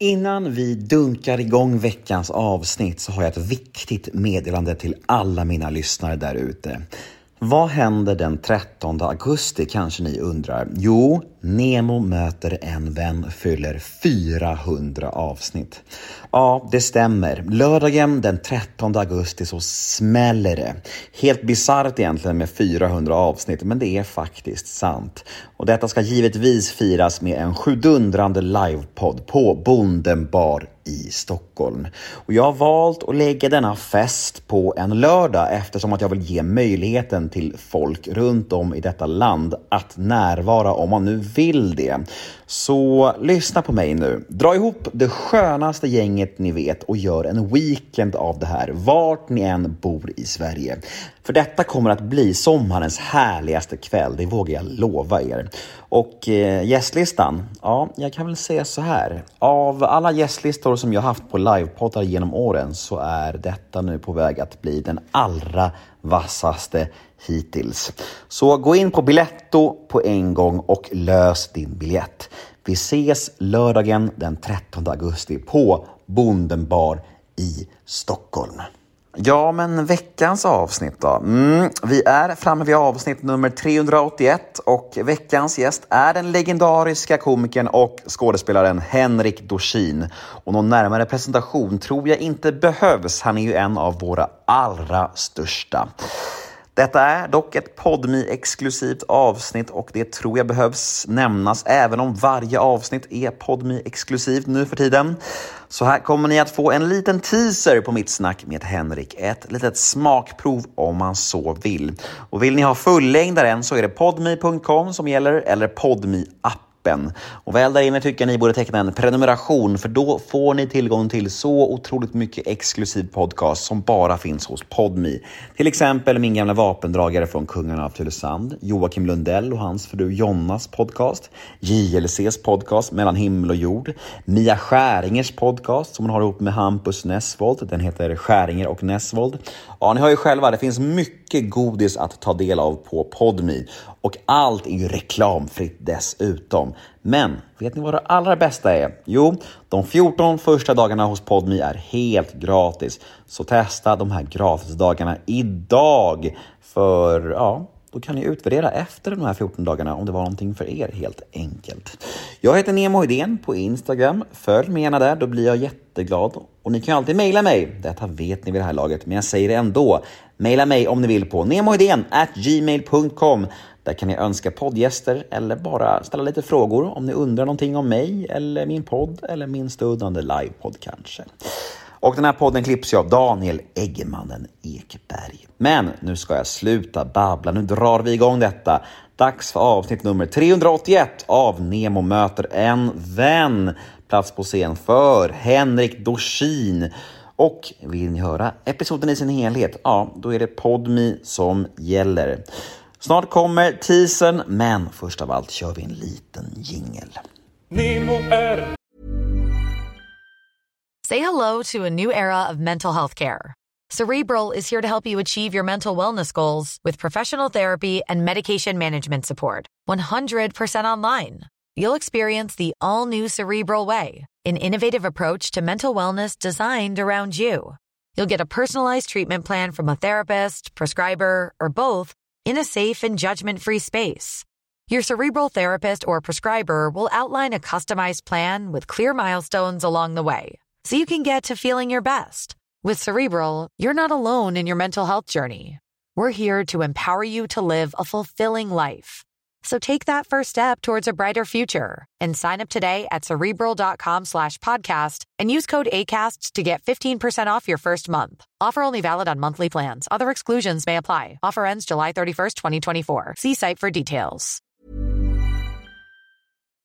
Innan vi dunkar igång veckans avsnitt så har jag ett viktigt meddelande till alla mina lyssnare där ute. Vad händer den 13 augusti kanske ni undrar? Jo, Nemo möter en vän fyller 400 avsnitt. Ja, det stämmer. Lördagen den 13 augusti så smäller det. Helt bisarrt egentligen med 400 avsnitt, men det är faktiskt sant. Och detta ska givetvis firas med en sjudundrande livepodd på Bonden bar i Stockholm. Och jag har valt att lägga denna fest på en lördag eftersom att jag vill ge möjligheten till folk runt om i detta land att närvara om man nu vill det. Så lyssna på mig nu. Dra ihop det skönaste gänget ni vet och gör en weekend av det här, vart ni än bor i Sverige. För detta kommer att bli sommarens härligaste kväll, det vågar jag lova er. Och eh, gästlistan? Ja, jag kan väl säga så här. Av alla gästlistor som jag haft på livepoddar genom åren så är detta nu på väg att bli den allra vassaste hittills. Så gå in på Biletto på en gång och lös din biljett. Vi ses lördagen den 13 augusti på Bondenbar i Stockholm. Ja, men veckans avsnitt då? Mm, vi är framme vid avsnitt nummer 381 och veckans gäst är den legendariska komikern och skådespelaren Henrik Dorsin. Och någon närmare presentation tror jag inte behövs. Han är ju en av våra allra största. Detta är dock ett podmi exklusivt avsnitt och det tror jag behövs nämnas även om varje avsnitt är podmi exklusivt nu för tiden. Så här kommer ni att få en liten teaser på mitt snack med Henrik. Ett litet smakprov om man så vill. Och vill ni ha fullängdaren så är det podmi.com som gäller eller podmi app appen. Och väl där inne tycker jag ni borde teckna en prenumeration för då får ni tillgång till så otroligt mycket exklusiv podcast som bara finns hos Podmi. Till exempel min gamla vapendragare från Kungarna av Tylösand, Joakim Lundell och hans fru Jonnas podcast, JLCs podcast Mellan himmel och jord, Mia Skäringers podcast som hon har ihop med Hampus Nessvold. Den heter Skäringer och Nessvold. Ja, ni hör ju själva, det finns mycket godis att ta del av på Podmi och allt är ju reklamfritt dessutom. Men vet ni vad det allra bästa är? Jo, de 14 första dagarna hos Podmi är helt gratis. Så testa de här gratisdagarna idag. För ja, då kan ni utvärdera efter de här 14 dagarna om det var någonting för er helt enkelt. Jag heter Nemo Idén på Instagram. Följ mig gärna där, då blir jag jätteglad. Och ni kan alltid mejla mig. Detta vet ni vid det här laget, men jag säger det ändå. Mejla mig om ni vill på gmail.com där kan ni önska poddgäster eller bara ställa lite frågor om ni undrar någonting om mig eller min podd eller min stundande livepodd kanske. Och den här podden klipps ju av Daniel Eggemannen Ekberg. Men nu ska jag sluta babbla, nu drar vi igång detta. Dags för avsnitt nummer 381 av Nemo möter en vän. Plats på scen för Henrik Dorsin. Och vill ni höra episoden i sin helhet? Ja, då är det Podmi som gäller. Snart kommer teasern, men först av allt kör vi en liten jingel. Say hello to a new era of mental health care. Cerebral is here to help you achieve your mental wellness goals with professional therapy and medication management support. 100% online. You'll experience the all new Cerebral Way, an innovative approach to mental wellness designed around you. You'll get a personalized treatment plan from a therapist, prescriber, or both in a safe and judgment free space. Your cerebral therapist or prescriber will outline a customized plan with clear milestones along the way so you can get to feeling your best. With Cerebral, you're not alone in your mental health journey. We're here to empower you to live a fulfilling life. So take that first step towards a brighter future and sign up today at cerebral.com slash podcast and use code ACasts to get 15% off your first month. Offer only valid on monthly plans. Other exclusions may apply. Offer ends July 31st, 2024. See site for details.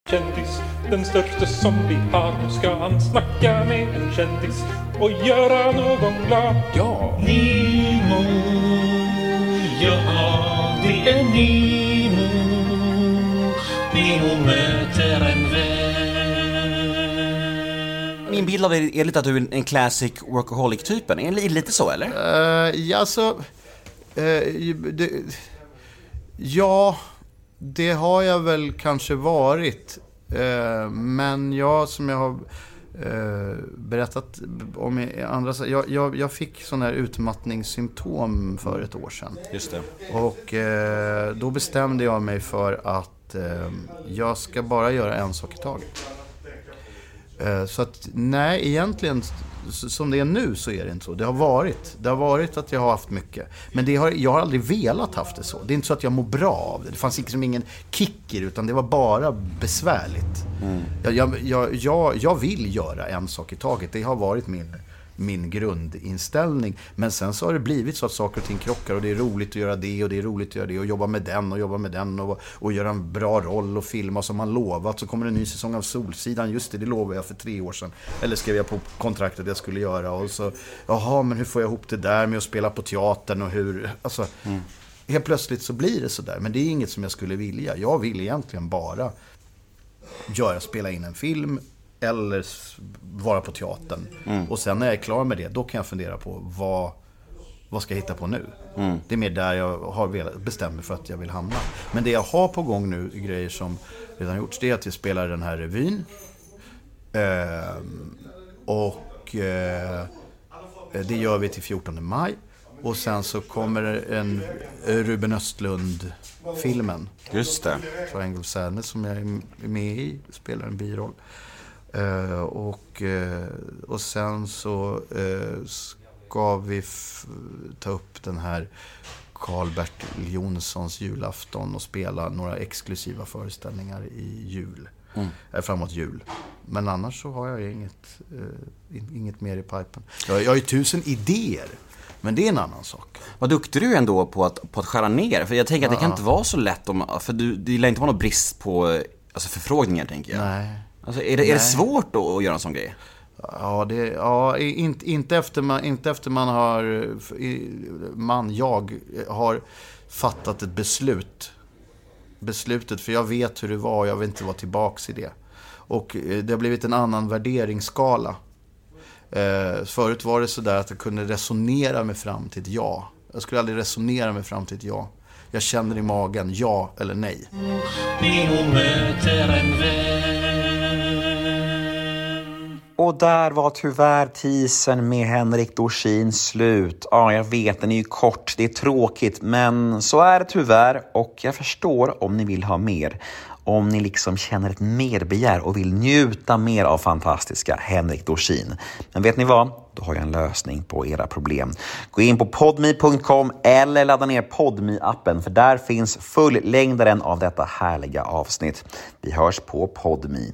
Kändis, den största som vi har. Nu ska han snacka med en kändis och göra någon glad. Ja! Nemo, ja det är Nemo. Nemo möter en vän. Min bild av dig är lite att du är en classic workaholic-typen. Är det lite så, eller? Uh, ja, alltså... Uh, det, ja, det har jag väl kanske varit. Uh, men jag, som jag har berättat om i andra... Jag, jag, jag fick sådana här utmattningssymptom för ett år sedan. Just det. Och eh, då bestämde jag mig för att eh, jag ska bara göra en sak i taget. Eh, så att nej, egentligen som det är nu så är det inte så. Det har varit. Det har varit att jag har haft mycket. Men det har, jag har aldrig velat haft det så. Det är inte så att jag mår bra av det. Det fanns liksom ingen kick i det, utan det var bara besvärligt. Mm. Jag, jag, jag, jag vill göra en sak i taget. Det har varit min min grundinställning. Men sen så har det blivit så att saker och ting krockar och det är roligt att göra det och det är roligt att göra det och jobba med den och jobba med den och, och göra en bra roll och filma som man lovat. Så kommer en ny säsong av Solsidan, just det, det lovade jag för tre år sedan. Eller skrev jag på kontraktet jag skulle göra och så, jaha, men hur får jag ihop det där med att spela på teatern och hur, alltså. Mm. Helt plötsligt så blir det sådär, men det är inget som jag skulle vilja. Jag vill egentligen bara göra, spela in en film, eller vara på teatern. Mm. Och sen när jag är klar med det, då kan jag fundera på vad, vad ska jag hitta på nu? Mm. Det är mer där jag har velat, bestämt mig för att jag vill hamna. Men det jag har på gång nu, grejer som redan gjorts, det är att vi spelar den här revyn. Eh, och eh, det gör vi till 14 maj. Och sen så kommer en Ruben Östlund-filmen. Just det. Triangle Sadness som jag är med i, spelar en biroll. Uh, och, uh, och sen så uh, ska vi ta upp den här Karl-Bertil Jonssons julafton och spela några exklusiva föreställningar i jul. Mm. framåt jul. Men annars så har jag inget, inget mer i pipen. Jag, jag har ju tusen idéer. Men det är en annan sak. Vad duktig du är ändå på att, på att skära ner. För jag tänker att det kan inte vara så lätt om, för du, det lär inte vara någon brist på alltså förfrågningar tänker jag. Nej. Alltså, är, det, är det svårt då att göra en sån grej? Ja, det, ja inte, inte, efter man, inte efter man har, man, jag, har fattat ett beslut. Beslutet, för jag vet hur det var och jag vill inte vara tillbaks i det. Och eh, det har blivit en annan värderingsskala. Eh, förut var det sådär att jag kunde resonera mig fram till ett ja. Jag skulle aldrig resonera mig fram till ett ja. Jag känner i magen, ja eller nej. Och där var tyvärr tisen med Henrik Dorsin slut. Ja, jag vet, den är ju kort, det är tråkigt, men så är det tyvärr och jag förstår om ni vill ha mer. Om ni liksom känner ett merbegär och vill njuta mer av fantastiska Henrik Dorsin. Men vet ni vad? Då har jag en lösning på era problem. Gå in på podme.com eller ladda ner podme appen för där finns fullängdaren av detta härliga avsnitt. Vi hörs på podme.